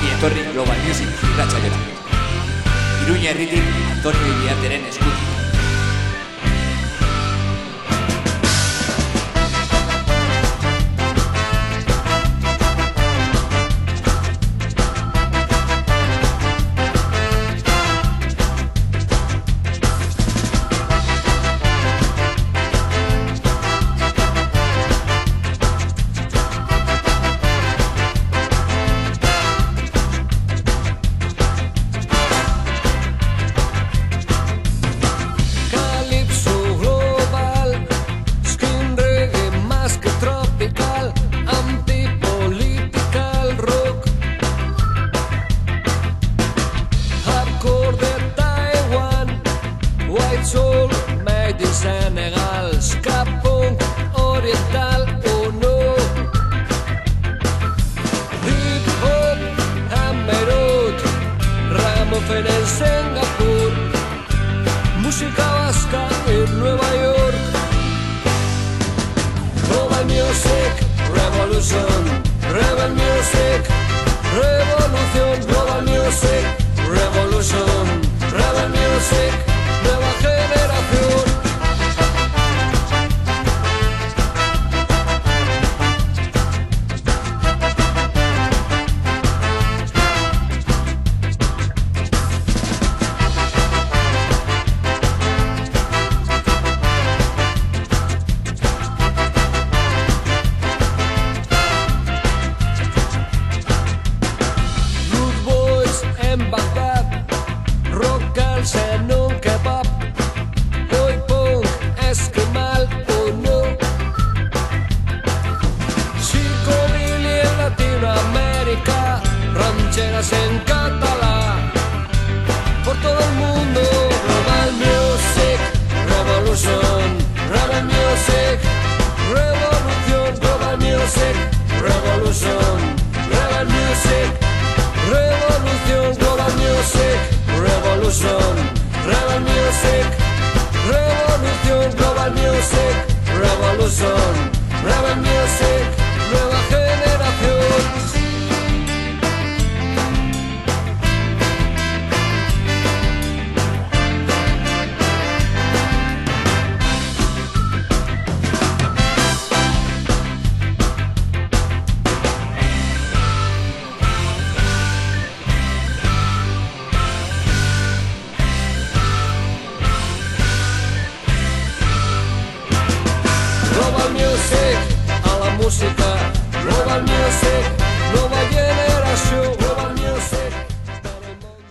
ongi etorri Global Music irratxaiora. Iruña herritik Antonio Iriarteren eskutik.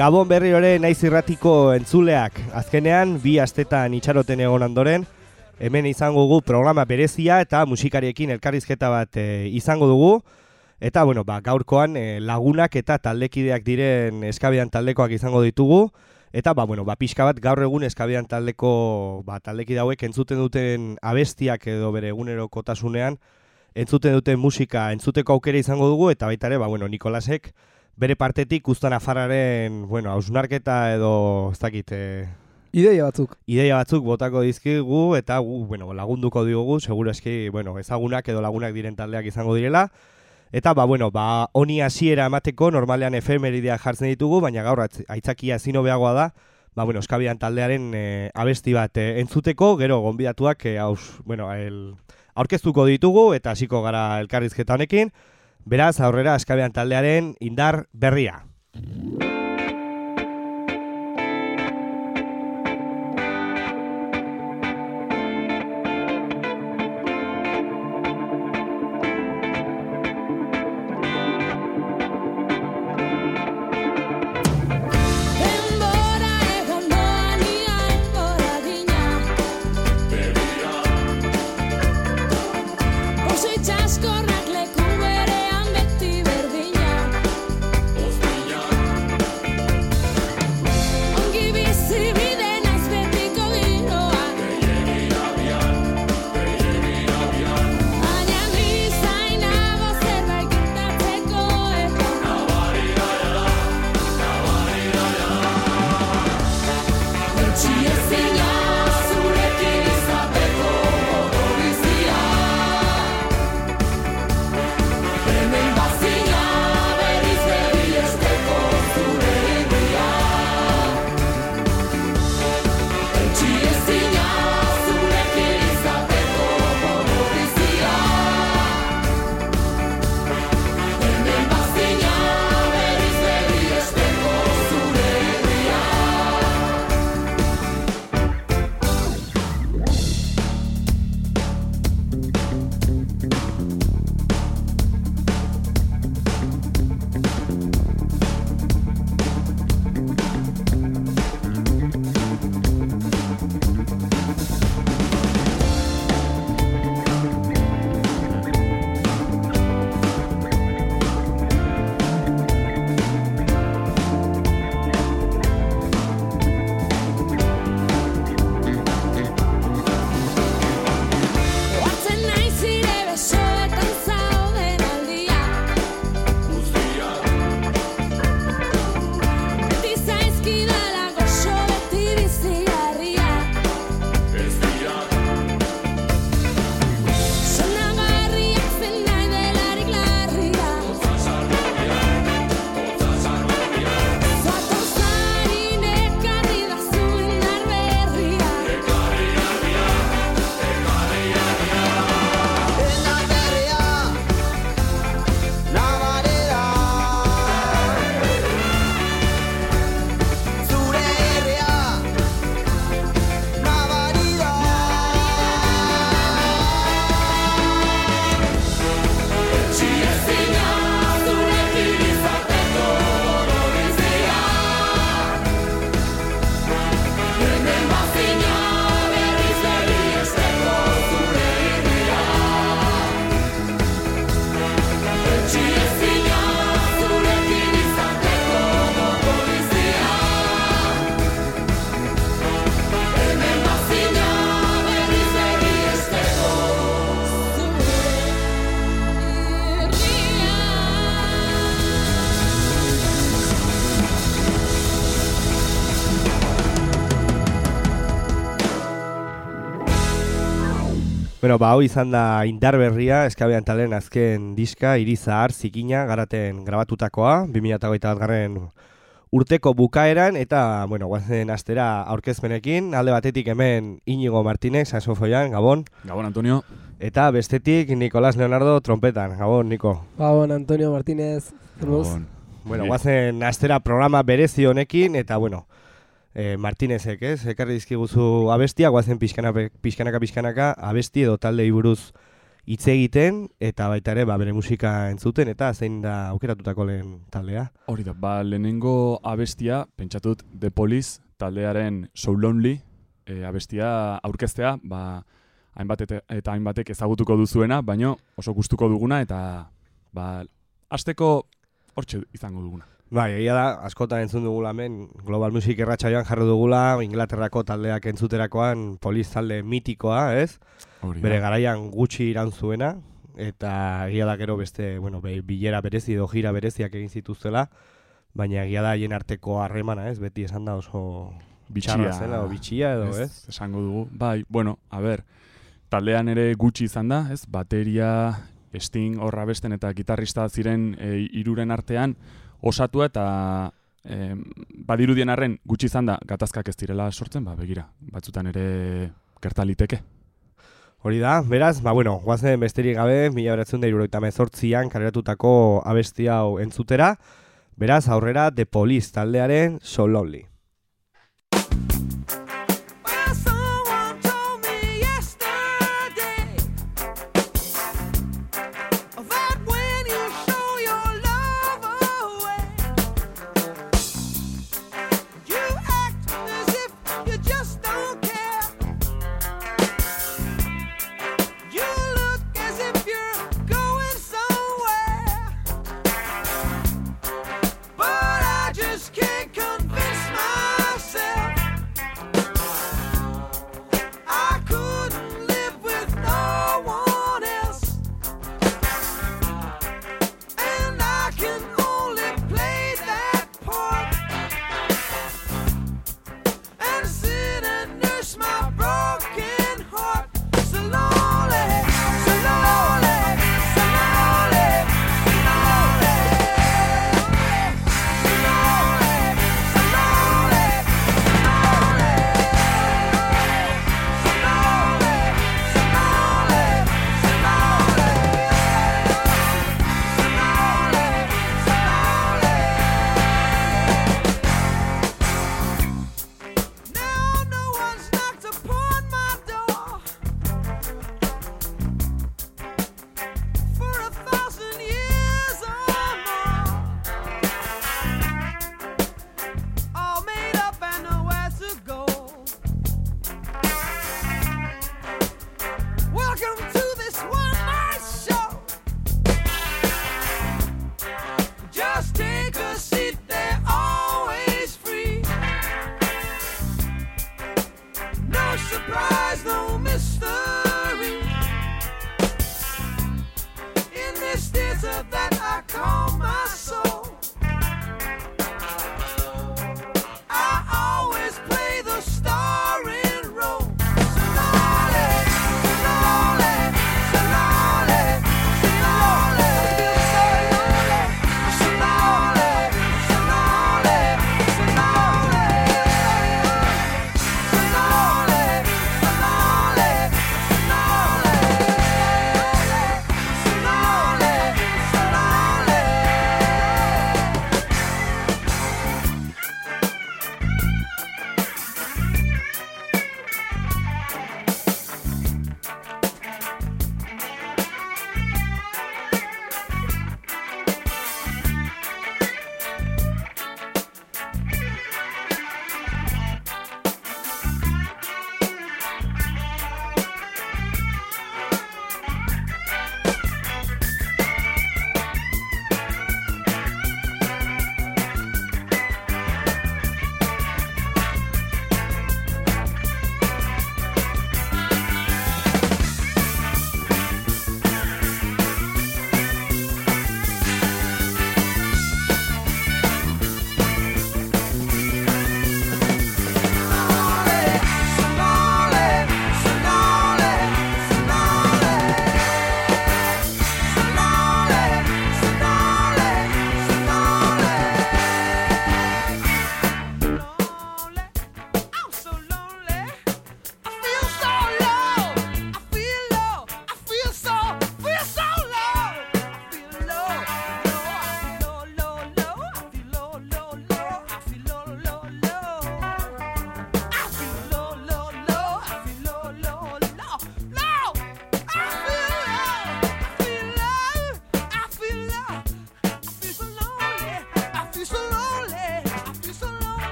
Gabon berri ore naiz irratiko entzuleak. Azkenean, bi astetan itxaroten egon ondoren, hemen izango dugu programa berezia eta musikariekin elkarrizketa bat e, izango dugu. Eta, bueno, ba, gaurkoan e, lagunak eta taldekideak diren eskabian taldekoak izango ditugu. Eta, ba, bueno, ba, pixka bat gaur egun eskabian taldeko ba, taldekide hauek entzuten duten abestiak edo bere egunerokotasunean entzuten duten musika entzuteko aukera izango dugu eta baita ere, ba, bueno, Nikolasek bere partetik ustan afarraren, bueno, hausnarketa edo, ez dakit, e, Ideia batzuk. ideia batzuk botako dizkigu eta gu, bueno, lagunduko diogu, seguro eski, bueno, ezagunak edo lagunak diren taldeak izango direla. Eta, ba, bueno, ba, honi hasiera emateko, normalean efemeridea jartzen ditugu, baina gaur aitzakia zino behagoa da, ba, bueno, eskabian taldearen e, abesti bat e, entzuteko, gero gonbidatuak, e, haus, bueno, el, aurkeztuko ditugu, eta hasiko gara elkarrizketa honekin, beraz, aurrera eskabian taldearen indar berria. Bueno, ba, hau izan da indar berria, eskabean talen azken diska, iri zahar, zikina, garaten grabatutakoa, 2008 garren urteko bukaeran, eta, bueno, guazen astera aurkezpenekin, alde batetik hemen Inigo Martínez, saxofoian, Gabon, Gabon, Antonio. eta bestetik Nicolás Leonardo, trompetan, Gabon, Niko. Gabon, Antonio Martínez. Zermuz? Gabon. Bueno, guazen astera programa berezi honekin, eta, bueno, eh, Martínezek, ez? Ekarri dizkiguzu abestia, guazen pixkana, pixkanaka, pixkanaka, abesti edo talde buruz hitz egiten, eta baita ere, ba, bere musika entzuten, eta zein da aukeratutako lehen taldea. Hori da, ba, lehenengo abestia, pentsatut The Police taldearen So Lonely e, abestia aurkeztea, ba, hainbat eta hainbatek ezagutuko duzuena, baino oso gustuko duguna eta ba, asteko hortxe izango duguna. Bai, egia da, askotan entzun dugula hemen, Global Music erratxaioan jarri dugula, Inglaterrako taldeak entzuterakoan poliz talde mitikoa, ez? Hori Bere garaian gutxi iran zuena, eta egia da gero beste, bueno, bilera berezi edo gira bereziak egin zituztela, baina egia da haien arteko harremana, ez? Beti esan da oso txarra zela, o bitxia edo, ez? Esango dugu. Bai, bueno, a ber, taldean ere gutxi izan da, ez? Bateria, Sting, horra besten eta gitarrista ziren e, iruren artean osatua eta e, badirudien arren gutxi izan da gatazkak ez direla sortzen, ba, begira, batzutan ere gertaliteke. Hori da, beraz, ba bueno, guazen besterik gabe, mila beratzen da kareratutako abesti hau entzutera, beraz, aurrera The Police taldearen So Lonely.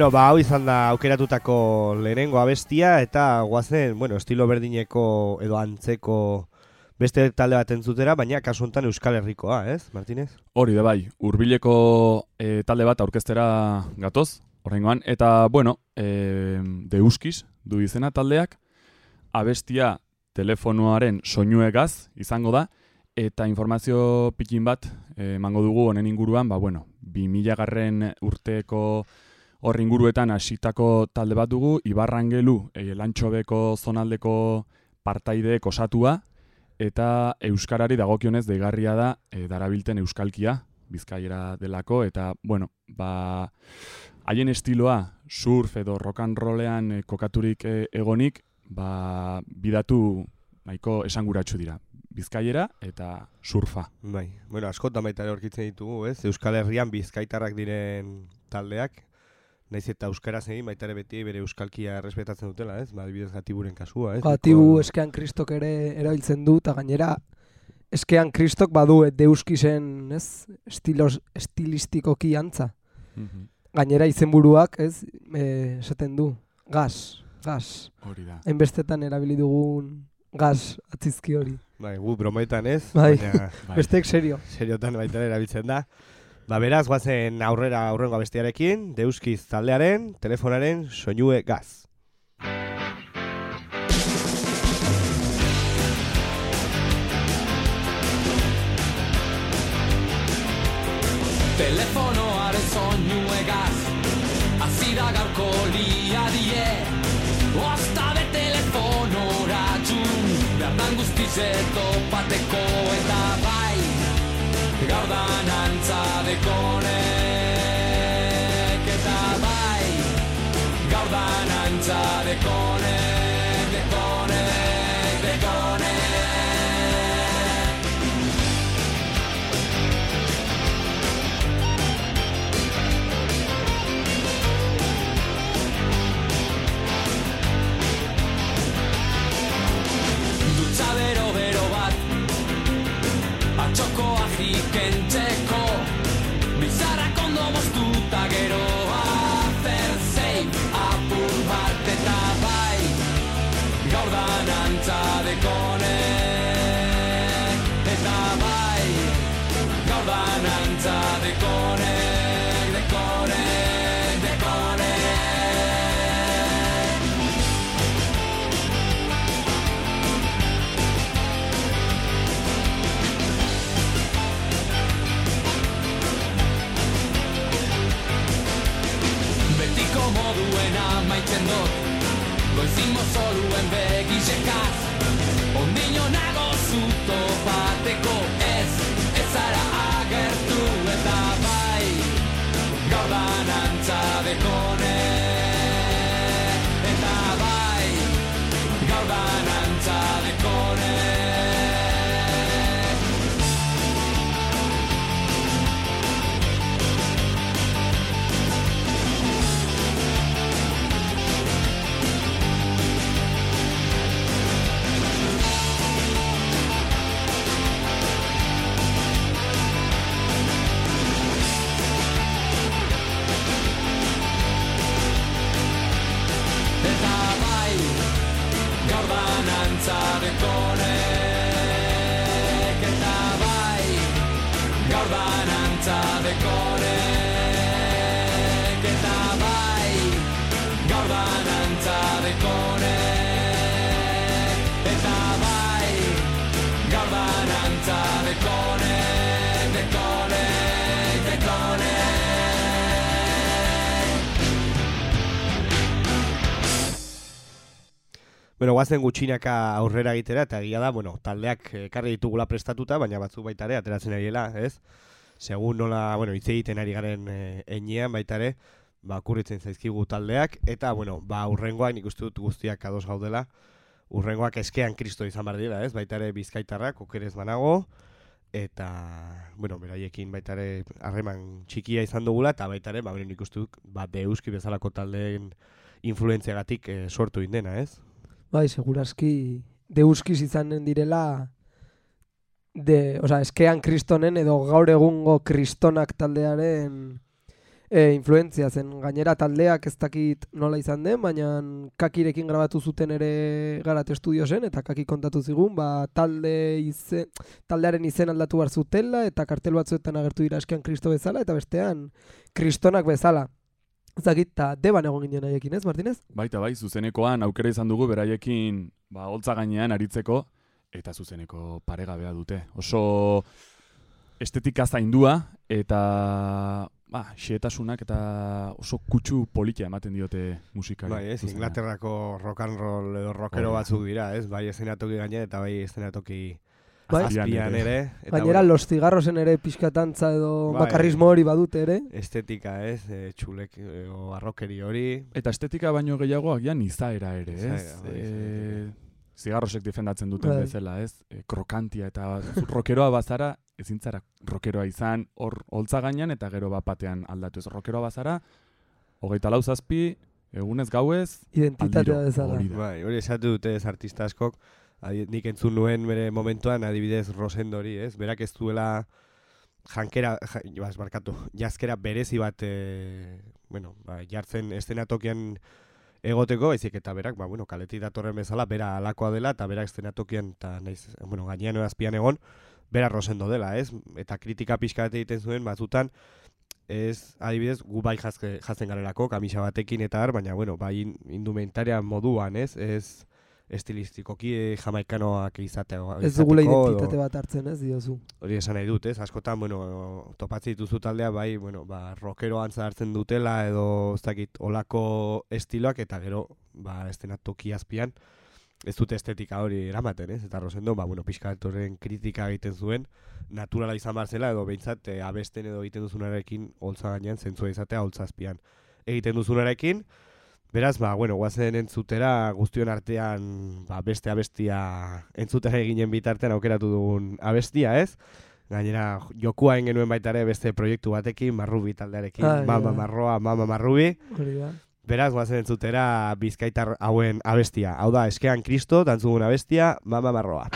Bueno, ba, hau izan da aukeratutako lehenengo abestia, eta guazen, bueno, estilo berdineko edo antzeko beste talde bat entzutera, baina kasu honetan Euskal Herrikoa, ez, Martinez? Hori da bai, hurbileko e, talde bat aurkeztera gatoz, horrengoan, eta, bueno, e, deuskiz du izena taldeak, abestia telefonoaren soinuegaz izango da, eta informazio pikin bat eh, emango dugu honen inguruan, ba, bueno, 2000 garren urteko hor inguruetan hasitako talde bat dugu, Ibarrangelu, e, lantxobeko zonaldeko partaideek osatua, eta Euskarari dagokionez deigarria da e, darabilten Euskalkia, bizkaiera delako, eta, bueno, ba, haien estiloa surf edo rock and rollean e, kokaturik e, egonik, ba, bidatu nahiko esanguratsu dira. Bizkaiera eta surfa. Bai, bueno, askotan baita ere aurkitzen ditugu, ez? Euskal Herrian bizkaitarrak diren taldeak, naiz eta euskaraz egin baita ere beti bere euskalkia errespetatzen dutela, ez? Ba, adibidez gatiburen kasua, ez? Gatibu Nahiko- eskean kristok ere erabiltzen du, eta gainera eskean kristok badu eh, deuskisen, ez, estilos, estilistikoki antza. Gainera izenburuak, ez, eh, esaten du, gas, gas. Hori da. Hainbestetan erabili dugun gas atzizki hori. Bai, gu brometan ez, Bai. baina Bai. Besteek serio. seriotan baita erabiltzen da. Ba, beraz, guazen aurrera aurrengo abestiarekin, Deuskiz taldearen, telefonaren, soinue gaz. Telefonoaren soinuegaz Hasi da gaurko lia die Oztabe telefonora txun Berdan guztize topateko eta bai Gaur da nantza dekonek moduena maitzen dut. Goizimo zoluen begizekaz Ondino nago zuto bateko dekonek Eta bai, gaur da nantza dekonek Eta bai, gaur da nantza dekonek Dekonek, dekonek Bueno, guazen gutxinaka aurrera egitera, eta egia da, bueno, taldeak ekarri ditugula prestatuta, baina batzu baita ere, ateratzen ariela, ez? Segun nola, bueno, hitz egiten ari garen enean baita ere, ba, kurritzen zaizkigu taldeak, eta, bueno, ba, urrengoak nik uste dut guztiak ados gaudela, urrengoak eskean kristo izan behar dira, ez? Baita ere bizkaitarrak, okerez banago, eta, bueno, beraiekin baita ere harreman txikia izan dugula, eta baita ere, ba, beren nik uste dut, ba, deuski bezalako taldeen influentziagatik e, sortu indena, ez? Bai, seguraski deuskiz izanen direla de, osea, eskean kristonen edo gaur egungo kristonak taldearen e, influentzia zen. Gainera taldeak ez dakit nola izan den, baina kakirekin grabatu zuten ere garat estudiosen, eta kaki kontatu zigun, ba, talde izen, taldearen izen aldatu behar zutela, eta kartel batzuetan agertu dira eskean kristo bezala, eta bestean kristonak bezala. Ez dakit, eta deban egon ginen haiekin, ez, Martinez? Baita bai, zuzenekoan aukera izan dugu beraiekin ba, holtza gainean aritzeko, eta zuzeneko paregabea dute. Oso estetika zaindua, eta ba, xehetasunak eta oso kutsu politia ematen diote musikari. Bai, ez. Inglaterrako rock and roll edo rockero batzuk dira, ez? Bai eszenatoki gaine eta bai eszenatoki Bai. azpian ere. Eta, Gainera, bueno, los cigarrosen ere pixkatantza edo Bai. bakarrismo hori badute ere. estetika, ez? E, txulek e, o arrokeri hori. Eta estetika baino gehiago agian izaera ere, ez? Izaera, bai, e, zigarrosek defendatzen duten Bai. bezala, ez? E, krokantia eta rokeroa bazara, ezin zara rokeroa izan hor holtza gainean eta gero bat batean aldatu ez. Rokeroa bazara, hogeita lau zazpi, egunez gauez, Identitatea bezala. Hori. Bai, hori esatu dute ez artista askok. Adi, nik entzun nuen bere momentuan adibidez Rosendori, ez? Berak ez duela jankera, ja, bas, barkatu, jazkera berezi bat, e, bueno, ba, jartzen estenatokian egoteko, baizik eta berak, ba, bueno, kaletik datorren bezala, bera alakoa dela, eta berak estenatokian, eta naiz, bueno, gainean azpian egon, bera Rosendo dela, ez? Eta kritika pixka egiten zuen, batzutan, ez, adibidez, gu bai jazke, jazten garelako, kamisa batekin eta har, baina, bueno, bai in- indumentaria moduan, ez? Ez estilistikoki eh, jamaikanoak izatea. Ez dugula identitate bat hartzen, ez diozu. hori esan nahi dut, ez? Askotan, bueno, topatzen dituzu taldea, bai, bueno, ba, rockero antza hartzen dutela, edo, ez dakit, olako estiloak, eta gero, ba, estenatoki azpian, ez dute estetika hori eramaten, ez? Eta Rosendo, ba, bueno, pixka bat horren kritika egiten zuen, naturala izan behar zela, edo behintzat, e, abesten edo egiten duzunarekin, holtza gainean, zentzua izatea, holtza azpian. Egiten duzunarekin, Beraz, ba, bueno, guazen entzutera guztion artean ba, beste abestia entzutera eginen bitartean aukeratu dugun abestia, ez? Gainera, jokua genuen baita ere beste proiektu batekin, marrubi taldearekin, Ai, mama ai. marroa, mama marrubi. Hori. Beraz, guazen entzutera bizkaitar hauen abestia. Hau da, eskean kristo, dantzugun abestia, mama marroa.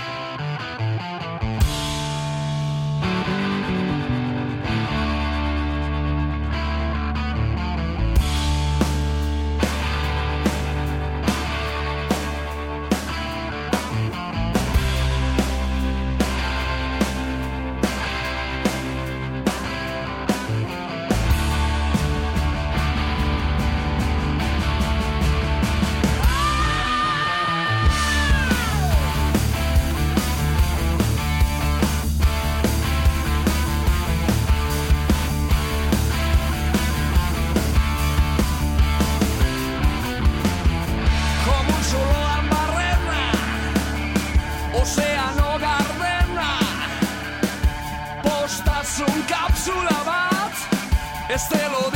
Ez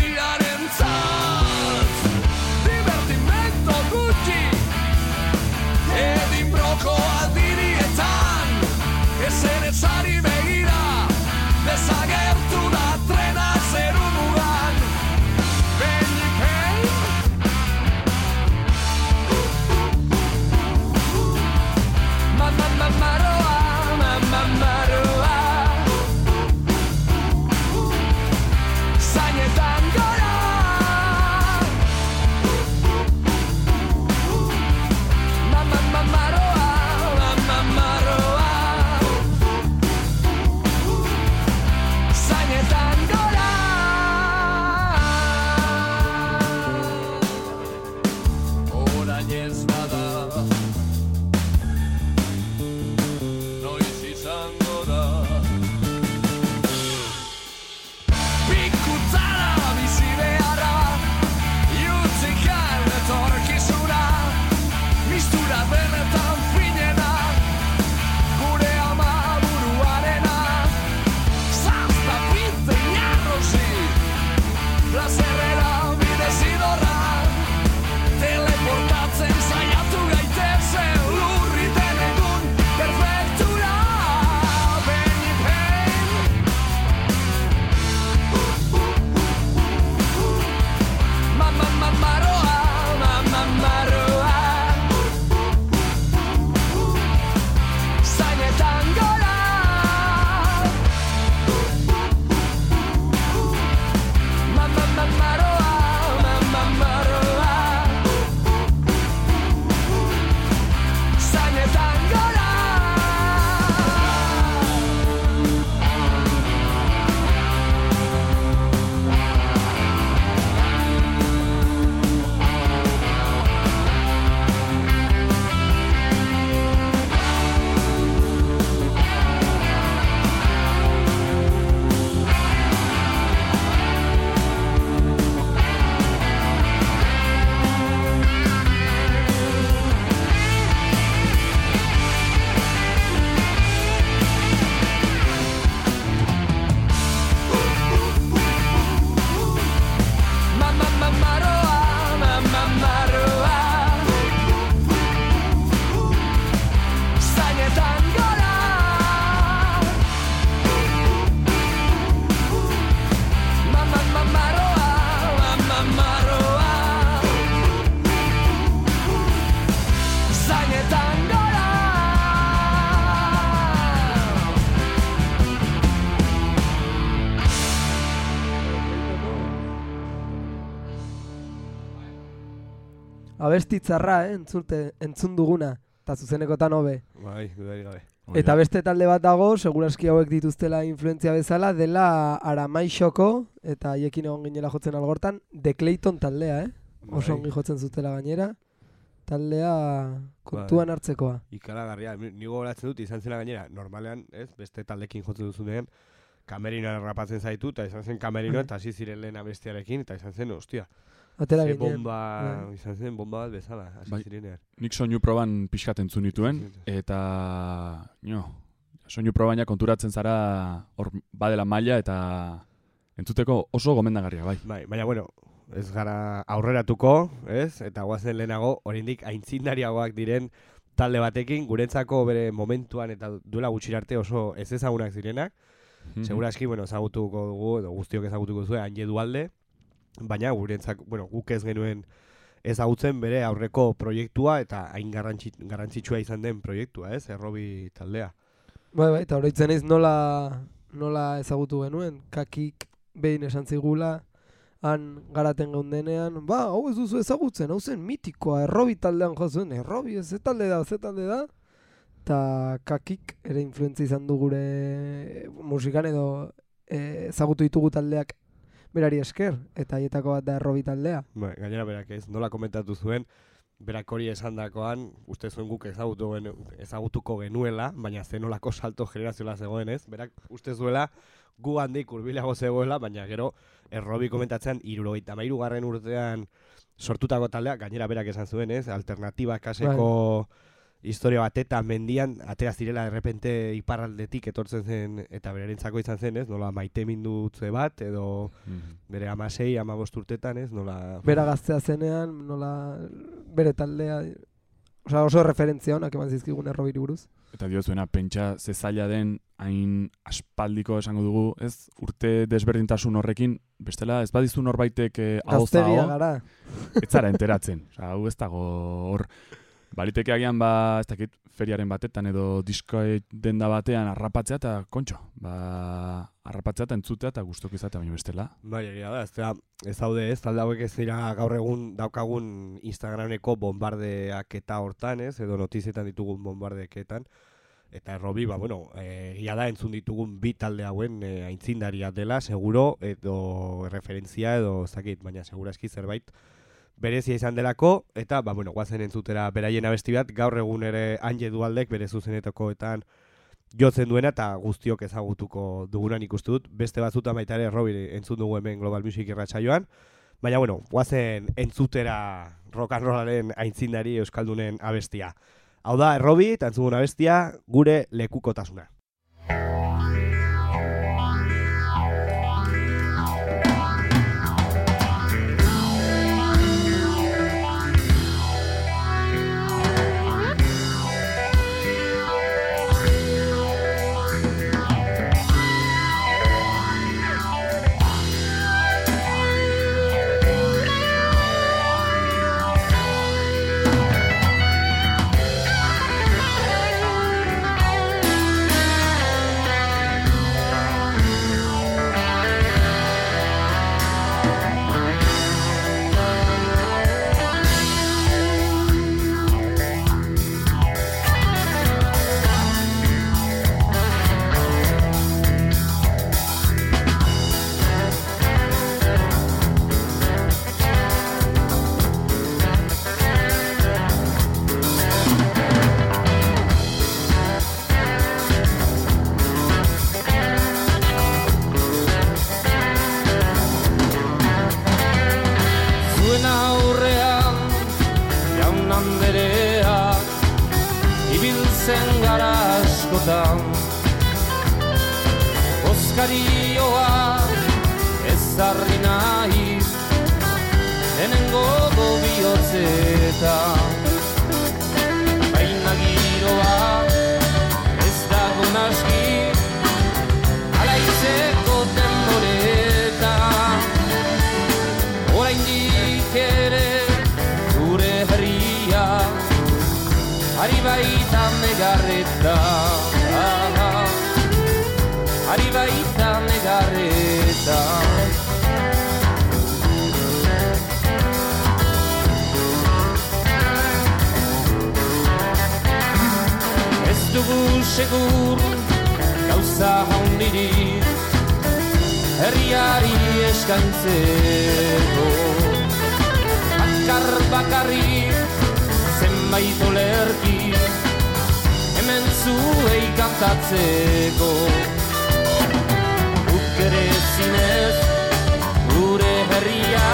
abestitzarra, eh, entzute, entzun duguna, eta zuzenekotan hobe. Bai, dudarik gabe. Eta beste talde bat dago, seguraski hauek dituztela influentzia bezala, dela Aramaixoko, eta haiekin egon ginela jotzen algortan, The Clayton taldea, eh? Oso Bai. ongi jotzen zutela gainera. Taldea kontuan hartzekoa. Ikaragarria, ni ni gogoratzen dut izan zena gainera, normalean, ez, beste taldekin jotzen duzunean, kamerino rapatzen zaitu, eta izan zen kamerino, eta hasi ziren lehen abestiarekin, eta izan zen, ostia, Atera ze bomba, Bai. izan zen bomba bat bezala, hasi Bai. zirenean. Nik soinu proban pixkat entzun nituen, eta, jo, soinu probaina konturatzen zara hor badela maila eta entzuteko oso gomendagarria, bai. Bai, baina bueno, ez gara aurreratuko, ez? Eta guazen lehenago, oraindik aintzindariagoak diren talde batekin, gurentzako bere momentuan eta duela gutxi arte oso ez ezagunak zirenak. Mhm. Seguraski, bueno, ezagutuko dugu, edo guztiok ezagutuko zuen, Anje Dualde, baina gurentzak, bueno, guk ez genuen ezagutzen bere aurreko proiektua eta hain garrantzi, garrantzitsua izan den proiektua, ez? Errobi taldea. Bai, bai, eta oroitzen naiz nola, nola ezagutu genuen, kakik behin esan zigula, han garaten geundenean, ba, hau ez duzu ezagutzen, hau zen mitikoa, errobi taldean jo zuen, errobi, ez talde da, ze talde da, eta kakik ere influentzia izan du gure musikan edo eh, ezagutu ditugu taldeak berari esker, eta haietako bat da errobi taldea. Bai, gainera berak ez, nola komentatu zuen, berak hori esandakoan, uste zuen guk ezagutu ezagutuko genuela, baina zenolako salto generazioa zegoen ez, berak uste zuela gu handik hurbilago zegoela, baina gero errobi komentatzen irurogeita mairu garren urtean sortutako taldea, gainera berak esan zuen ez, alternatiba kaseko historia batetan mendian, atera zirela errepente iparraldetik etortzen zen, eta berarentzako izan zen ez, nola maite mindutze bat, edo Mhm. bere amasei, amabost urtetan ez, nola... Bera gaztea zenean, nola bere taldea, osea oso referentzia honak eman zizkigun errobiri buruz. Eta diozuena, pentsa ze zaila den hain aspaldiko esango dugu, ez? Urte desberdintasun horrekin, bestela ez badizu norbaitek eh, gara. ez zara enteratzen. Osa, hau ez dago hor, baliteke agian ba, ez dakit, feriaren batetan edo disko denda batean arrapatzea eta kontxo, ba, arrapatzea eta entzutea eta gustok izatea baino bestela. Bai, egia da, ez da, ez daude ez, talde hauek ez dira gaur egun daukagun Instagrameko bombardeak eta hortan, ez, edo notizietan ditugun bombardeketan. Eta errobi, ba, bueno, eh, egia da entzun ditugun bi talde hauen e, aintzindaria dela, seguro, edo referentzia, edo zakit, baina seguraski zerbait berezia izan delako, eta, ba, bueno, guazen entzutera beraien abesti bat, gaur egun ere Anje Dualdek bere zuzenetakoetan jotzen duena eta guztiok ezagutuko dugunan ikustu dut. Beste batzutan baita ere Robi entzun dugu hemen Global Music irratsaioan. Baina bueno, guazen entzutera rock and rollaren aintzindari euskaldunen abestia. Hau da, Errobi eta abestia gure lekukotasuna. Herriari eskaintzeko. Bakar bakarrik zenbait olerki hemen zuei kantatzeko. Guk ere zinez gure herria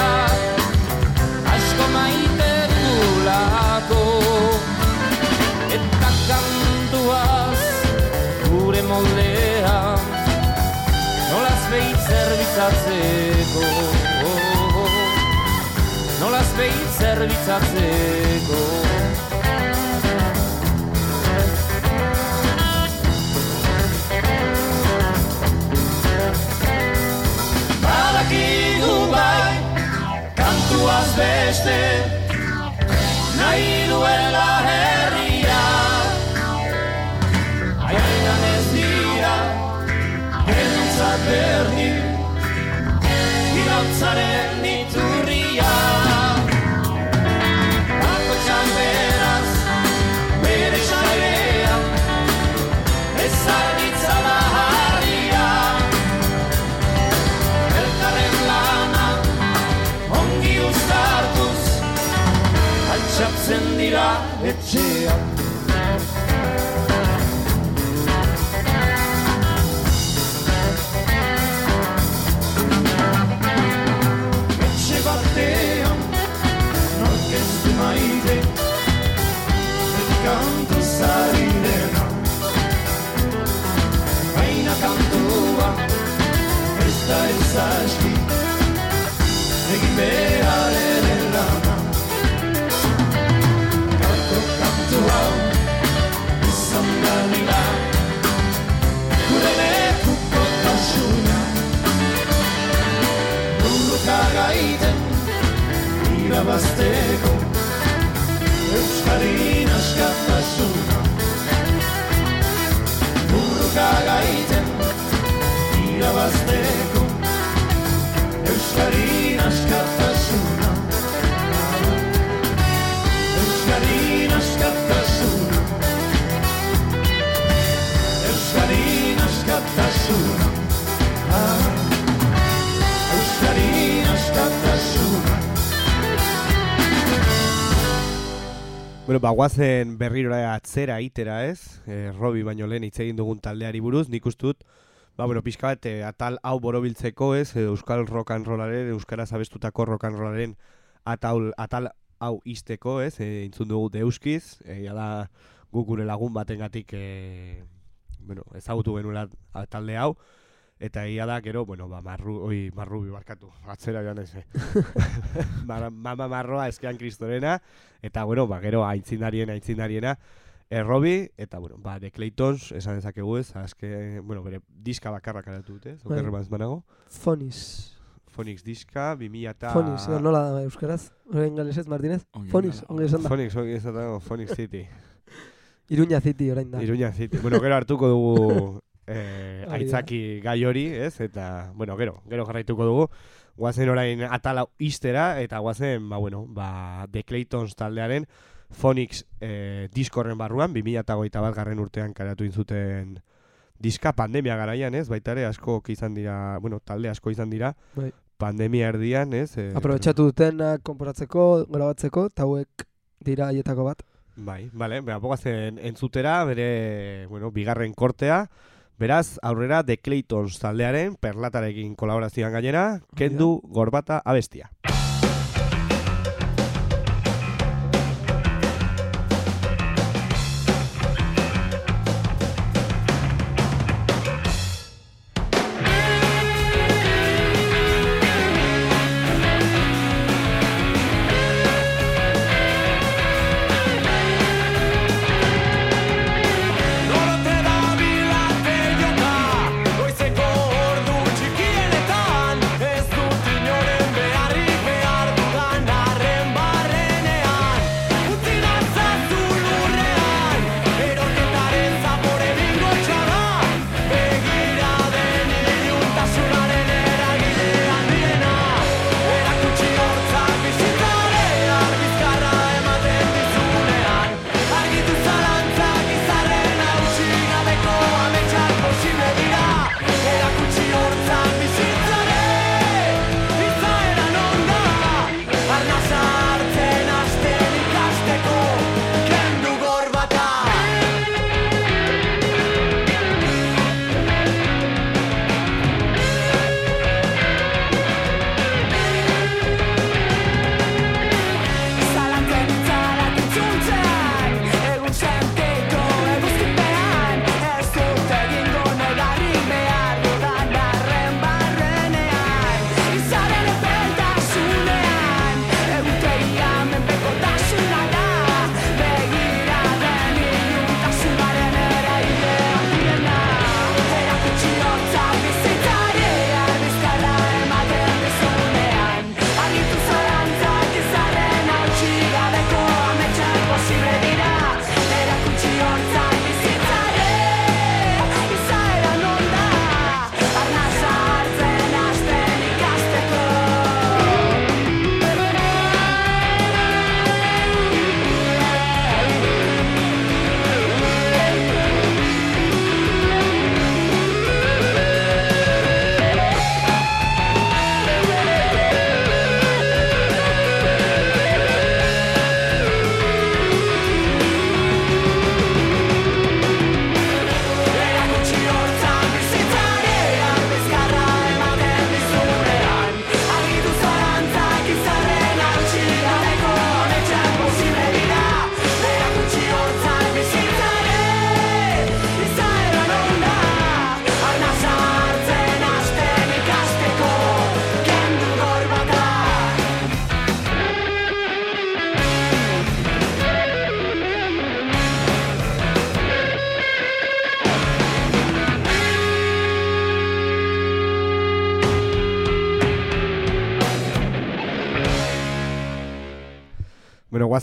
asko maite dugulako. Eta kantuaz gure moldean nolaz behit zerbitzatzeko nolaz behit zerbitzatzeko. Badakigu bai, kantuaz beste, nahi duela sudden irabazteko Euskarin askatasuna Buruka gaiten irabazteko. Euskarin Bueno, ba, guazen berrirora atzera itera ez, e, Robi baino lehen hitz egin dugun taldeari buruz, nik uste dut, ba, bueno, pixka bat, eh, atal hau borobiltzeko ez, eh, Euskal Rock and Rollaren, Euskaraz abestutako Rock and Rollaren atal, atal hau izteko ez, e, intzun dugu deuskiz, e, da guk gure lagun batengatik e, bueno, ezagutu genuela talde hau, eta ia da, gero, bueno, ba, marru, oi, marrubi barkatu, atzera joan ez, eh. Mar- mama marroa eskean kristorena, eta, bueno, ba, gero aitzindarien, aitzindariena, errobi, eta, bueno, ba, The Claytons, esan dezakegu ez, azke, bueno, bere diska bakarra karatu dute, Bai. zokerre maz banago, Fonis. Phonics diska, 2000 eta... Fonis, edo nola da euskaraz? Orain galesez, Martinez? Ongi Fonis, dela. ongi esan da. Phonics, ongi esan dago, Phonics City. Iruña City orain da. Iruña City. Bueno, gero hartuko dugu eh, aitzaki gai hori, ez? Eta, bueno, gero, gero jarraituko dugu. Guazen orain atala istera, eta guazen, ba, bueno, ba, The Claytons taldearen Phonics eh, diskorren barruan, 2008 bat garren urtean karatu inzuten diska pandemia garaian, ez? Baita ere asko izan dira, bueno, talde asko izan dira, Bai. pandemia erdian, ez? Eh, Aprobetxatu dutenak konporatzeko, grabatzeko, eta hauek dira haietako bat. Bai, bale, bera, entzutera, bere, bueno, bigarren kortea, beraz, aurrera The Claytons taldearen, perlatarekin kolaborazioan gainera, kendu gorbata abestia.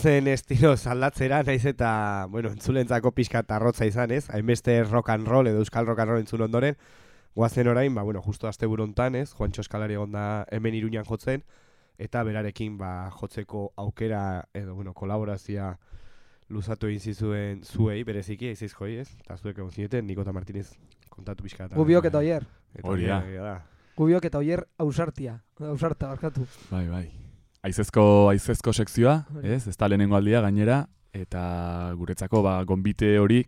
Bueno, guazen estilo aldatzera, naiz eta, bueno, entzulentzako pixka tarrotza izan, ez? Hainbeste rock and roll edo euskal rock and roll entzun ondoren, guazen orain, ba, bueno, justo azte burontan, ez? Juancho Eskalari egon da hemen iruñan jotzen, eta berarekin, ba, jotzeko aukera, edo, bueno, kolaborazia luzatu egin zizuen zuei, bereziki, eizizkoi, ez? Eta zuek egon zineten, Niko eta Martinez kontatu pixka. eta- Gubiok eta oier. Eta Hori da. Gubiok eta oier ausartia. Ausarta, barkatu. Bai, bai. Aizezko, aizezko sekzioa, ez? Ez da lehenengo aldia gainera, eta guretzako, ba, gonbite hori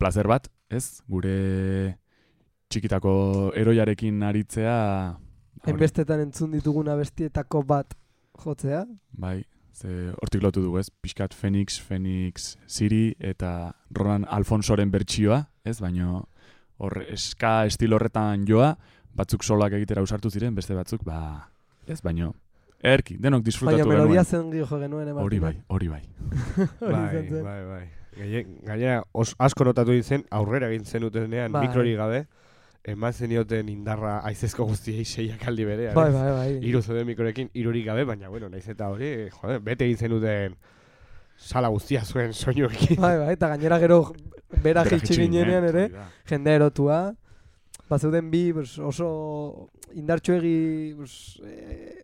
placer bat, ez? Gure txikitako eroiarekin aritzea... Enbestetan entzun ditugun abestietako bat jotzea. Bai, ze hortik lotu dugu, ez? Piskat Phoenix, Phoenix City eta Ronan Alfonsoren bertsioa, ez? Baino hor eska estilo horretan joa, batzuk solak egitera usartu ziren, beste batzuk, ba, ez? Baino, erki, denok disfrutatu Baina melodia zen jo genuen. Hori bai, hori bai. Hori Bai, zen. bai, bai. Gaine- Gainera, os, asko notatu egin zen, aurrera egin zenutenean Bai. mikrori gabe, eman zenioten indarra aizezko guztiei seiak aldi berean. Bai, bai, bai. Hiru zeuden mikrorekin, irurik gabe, baina, bueno, naiz eta hori, jode, bete egin zenuten sala guztia zuen soinuekin. Bai, bai, eta gainera gero bera itxi ginenean ginen, ere, jende erotua. Bazeuden bi pues, oso indartsuegi pues, eh,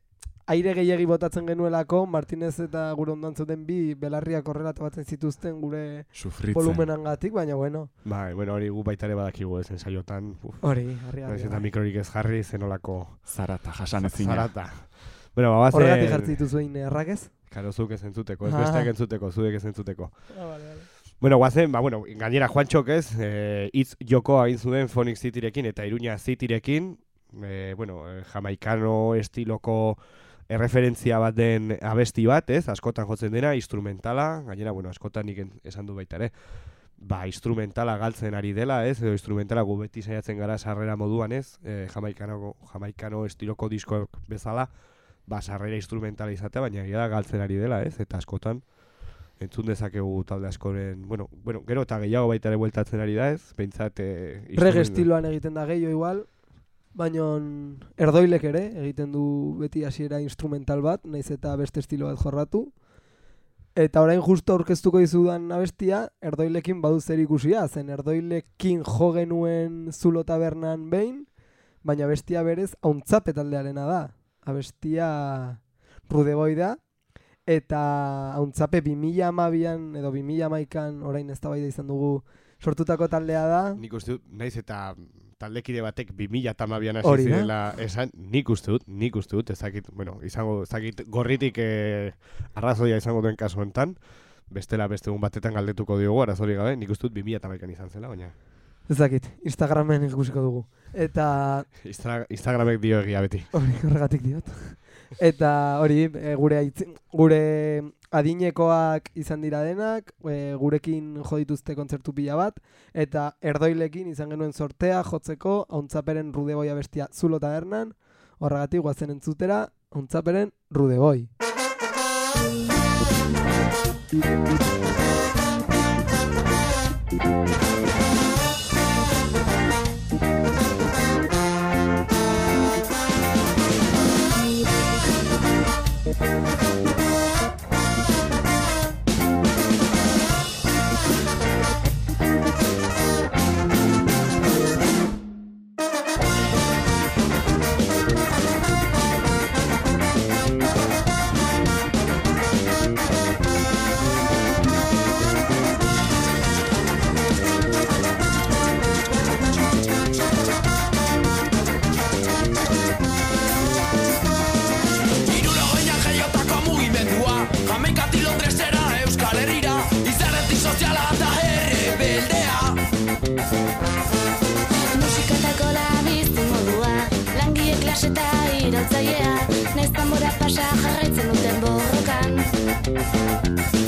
aire gehiegi botatzen genuelako, Martinez eta gure ondan zeuden bi belarriak horrela batzen zituzten gure Sufritzen. volumenangatik, baina bueno, Bai, bueno, hori gu baita ere badakigu ez ensaiotan. Uf, hori, harri harri. eta mikrorik ez jarri, zenolako Zarata jasan ezina. zarata. Bueno, ba, bazen... Horregatik jartzi dituzu egin errakez? Karo, zuk ez entzuteko, ez Ah. besteak entzuteko, zuek ez entzuteko. Ah, vale, vale. Bueno, guazen, ba, bueno, gainera Juantxok ez, eh, hitz joko egin zuen Phoenix Cityrekin eta Iruña Cityrekin, eh, bueno, eh, jamaikano estiloko erreferentzia bat den abesti bat, ez, askotan jotzen dena, instrumentala, gainera, bueno, askotan nik esan du baita ere, ba, instrumentala galtzen ari dela, ez, edo instrumentala gu beti saiatzen gara sarrera moduan, ez, eh, jamaikano, jamaikano estiloko diskoak bezala, ba, sarrera instrumentala izatea, baina egia da galtzen ari dela, ez, eta askotan, entzun dezakegu talde askoren, bueno, bueno, gero eta gehiago baita ere bueltatzen ari da, ez? Eh, Reggae instrumental- estiloan egiten da gehiago igual, baina erdoilek ere egiten du beti hasiera instrumental bat, naiz eta beste estilo bat jorratu. Eta orain justo aurkeztuko dizudan abestia, erdoilekin badu zer ikusia, zen erdoilekin jo genuen zulo tabernan behin, baina bestia berez hauntzape taldearena da. Abestia rudeboi da, eta hauntzape 2012an edo 2011an orain eztabaida izan dugu sortutako taldea da. Nik uste naiz eta taldekide batek 2012an hasi zirela esan, nik uste dut, nik uste dut, ezakit, bueno, izango, ezakit gorritik eh, arrazoia izango duen kasu honetan, bestela beste egun batetan galdetuko diogu arazorik gabe, nik uste dut 2012an izan zela, baina Ez dakit, Instagramen ikusiko dugu. Eta Instra- Instagramek dio egia beti. hori horregatik diot. Eta hori e, gure aitzi, gure adinekoak izan dira denak, e, gurekin jo dituzte kontzertu pila bat, eta erdoilekin izan genuen sortea jotzeko hauntzaperen rudeboia bestia zulo tabernan, horregatik guazen entzutera hauntzaperen rudeboi. Hirurogeian irautzailea Naiz tambora pasa jarraitzen duten borrokan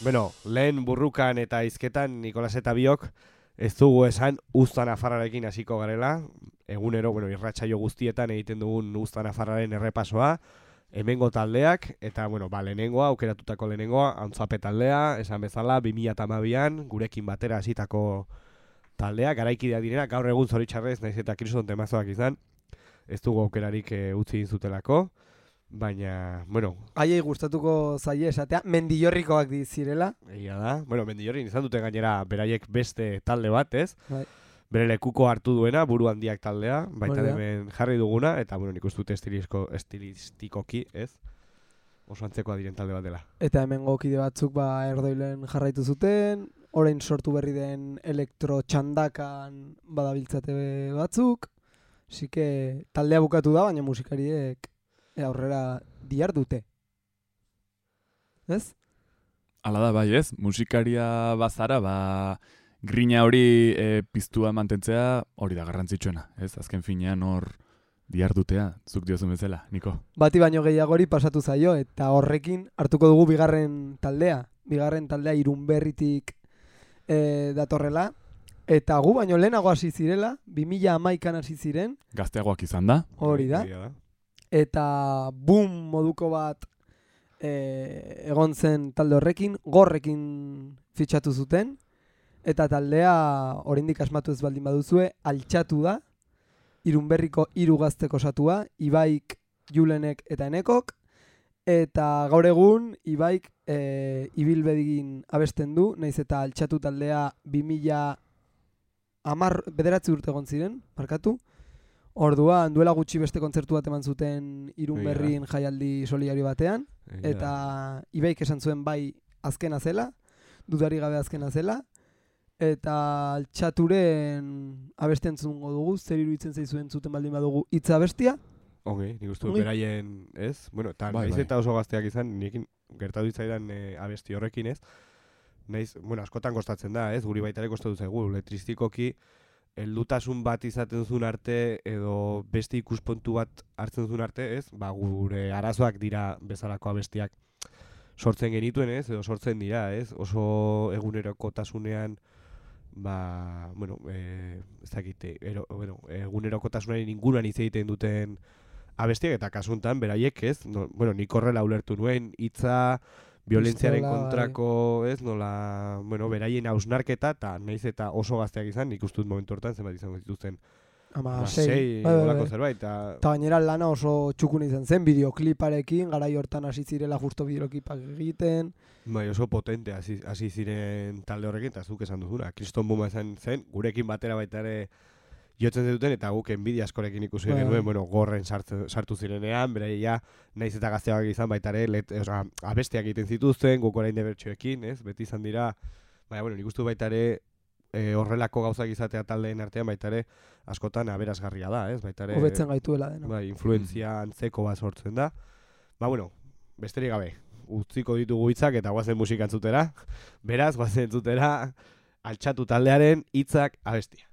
Bueno, lehen burrukan eta izketan Nikolas eta biok ez dugu esan Uzta Nafarrarekin hasiko garela. Egunero, bueno, irratsaio guztietan egiten dugun Uzta Nafarraren errepasoa. Hemengo taldeak, eta, bueno, ba, lehenengoa, aukeratutako lehenengoa, antzape taldea, esan bezala, 2008an, gurekin batera hasitako taldea, garaikidea direna, gaur egun zoritxarrez, naiz eta kriston temazoak izan, ez dugu aukerarik e, utzi zutelako, baina, bueno, Haiei gustatuko zaie esatea, mendillorrikoak di zirela. Egia da. Bueno, mendillorin izan dute gainera beraiek beste talde bat, ez? Bai. Bere lekuko hartu duena, buru handiak taldea, baita hemen jarri duguna, eta, bueno, nik uste dut estilizko, estilistikoki, ez? Oso antzekoa diren talde bat dela. Eta hemen gokide batzuk ba erdoilen jarraitu zuten, orain sortu berri den elektro txandakan badabiltzate batzuk. Así que taldea bukatu da, baina musikariek aurrera diar dute. Ez? Hala da, bai ez, musikaria bazara, ba, grina hori e, piztua mantentzea hori da garrantzitsuena, ez? Azken finean hor diardutea, zuk diozun bezala, Niko. Bati baino gehiagori pasatu zaio eta horrekin hartuko dugu bigarren taldea. Bigarren taldea irunberritik e, datorrela. Eta gu baino lehenago hasi zirela, 2011an hasi ziren, Gazteagoak izan da, hori da. Eta boom moduko bat e, egon zen talde horrekin, gorrekin fitxatu zuten, eta taldea oraindik asmatu ez baldin baduzue, altxatu da, irunberriko hiru gazteko osatua, Ibaik, Julenek eta Enekok, eta gaur egun Ibaik e, ibilbegin abesten du, naiz eta altxatu taldea 2000 amar, bederatzi urte egon ziren, markatu, Orduan, duela gutxi beste kontzertu bat eman zuten irun berrin jaialdi solidario batean, eta Ibaik esan zuen bai azkena zela, dudari gabe azkena zela, eta altxaturen abesten zungo dugu, zer iruditzen zaizuen zuten baldin badugu hitza abestia, Ongi, nik uste beraien, ez? Bueno, eta Bai, bai. eta oso gazteak izan, nirekin gertatu itzaidan e, abesti horrekin, ez? Naiz, bueno, askotan kostatzen da, ez? Guri baita ere kostatu zaigu, letristikoki, heldutasun bat izaten zuen arte, edo beste ikuspuntu bat hartzen zuen arte, ez? Ba, gure arazoak dira bezalako abestiak sortzen genituen, ez? Edo sortzen dira, ez? Oso egunerokotasunean, ba, bueno, e, ez dakit, ero, bueno, egunerokotasunaren inguruan hitz egiten duten abestiak eta kasuntan beraiek ez, no, bueno, nik horrela ulertu nuen hitza violentziaren Pistola, bai. kontrako, ez, nola, bueno, beraien hausnarketa eta naiz eta oso gazteak izan, nik dut momentu hortan zenbat izango dituzten. ama Ba, sei, sei, bai, bai, bai. zerbait, eta Eta gainera lana oso txukun izan zen, bideokliparekin, garai hortan hasi zirela justo bideoklipak egiten, bai, oso potente hasi hasi ziren talde horrekin, eta zuk esan duzuna, kriston buma izan zen, gurekin batera baita ere jotzen duten eta guk enbidia askorekin ikusi Bai. genuen, bueno, gorren sartu, sartu zirenean, beraia naiz eta gazteak izan baita ere, let, oza, abestiak egiten zituzten, guk orain debertxoekin, ez? Beti izan dira, baina, bueno, nik uste baita ere e, horrelako gauzak izatea taldeen artean baita ere askotan aberasgarria da, ez? Baita ere, hobetzen gaituela dena. bai, influentzia antzeko bat sortzen da. Ba, bueno, besterik gabe, utziko ditugu hitzak eta guazen musika entzutera. Beraz, guazen entzutera altxatu taldearen hitzak abestia.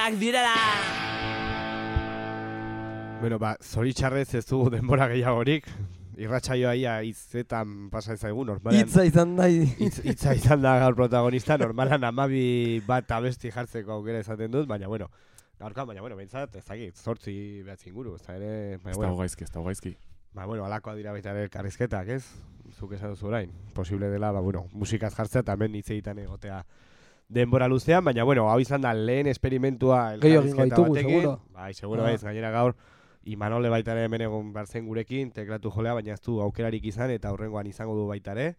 Bakarrak direla Bueno, ba, zoritxarrez ez dugu denbora gehiagorik. Irratsaioa ia hitzetan pasa ezaigu, normalean. Hitza izan. Hitz, hitza izan da gaur protagonista, normalan amabi bat abesti jartzeko aukera izaten dut, baina bueno, gaurkoan, baina bueno, behintzat, ez dakit, zortzi behatzi inguru, ez da ere, baina Ez dago gaizki, ez dago gaizki. ba, bueno, alakoa dira baita ere elkarrizketak, ez? Zuk esan duzu orain, posible dela, ba, bueno, musikaz jartzea eta hemen hitz egiten egotea denbora luzean, baina bueno, hau izan da lehen esperimentua Gehiago egingo elkarrizketa ditugu, batekin. seguro. Bai, seguro Ah. baiz, gainera gaur, Imanole baita ere hemen egon barzen gurekin, teklatu jolea, baina ez du aukerarik izan, eta horrengoan izango du baita ere.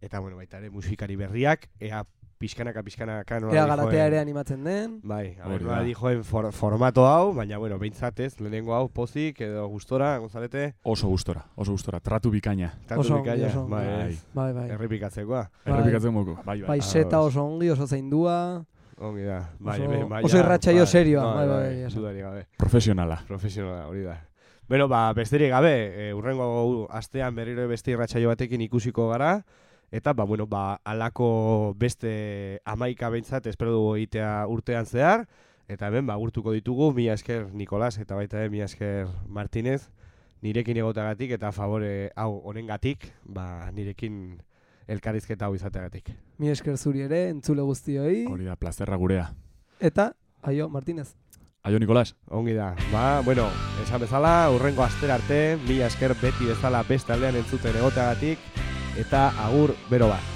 Eta, bueno, baita ere musikari berriak, ea pixkanaka, pixkanaka nola Ea garatea ere animatzen den. Bai, a Hori ber, nola dijoen for, formato hau, baina, bueno, behintzat ez, lehenengo hau pozik edo gustora, Gonzalete, Oso gustora, oso gustora, tratu bikaina. tatu Oso bikaina, oso bai, Bai. Bai, bai. errepikatzekoa. Bai. Errepikatzen moku. Bai, bai. Bai, seta ados. oso ongi, oso zaindua. Ongi da, bai, Oso- bai, oso ja, irratsaio bai, serioa, bai, bai, bai, bai, gabe. Profesionala. Profesionala, hori da. Bueno, ba, besterik gabe, e, urrengo astean berriro beste irratsaio batekin ikusiko gara, eta, ba, bueno, ba, alako beste amaika behintzat espero dugu egitea urtean zehar, eta hemen, ba, gurtuko ditugu, mila esker Nikolas, eta baita ere, mila esker Martinez, nirekin egotagatik, eta favore hau honengatik, ba, nirekin elkarrizketa hau izateagatik. Mi esker zuri ere, entzule guztioi. Hori da, plazerra gurea. Eta, aio, Martinez. Aio, Nikolas. Ongi da. Ba, bueno, esan bezala, urrengo astera arte, mila esker beti bezala beste aldean entzuten egoteagatik, eta agur bero.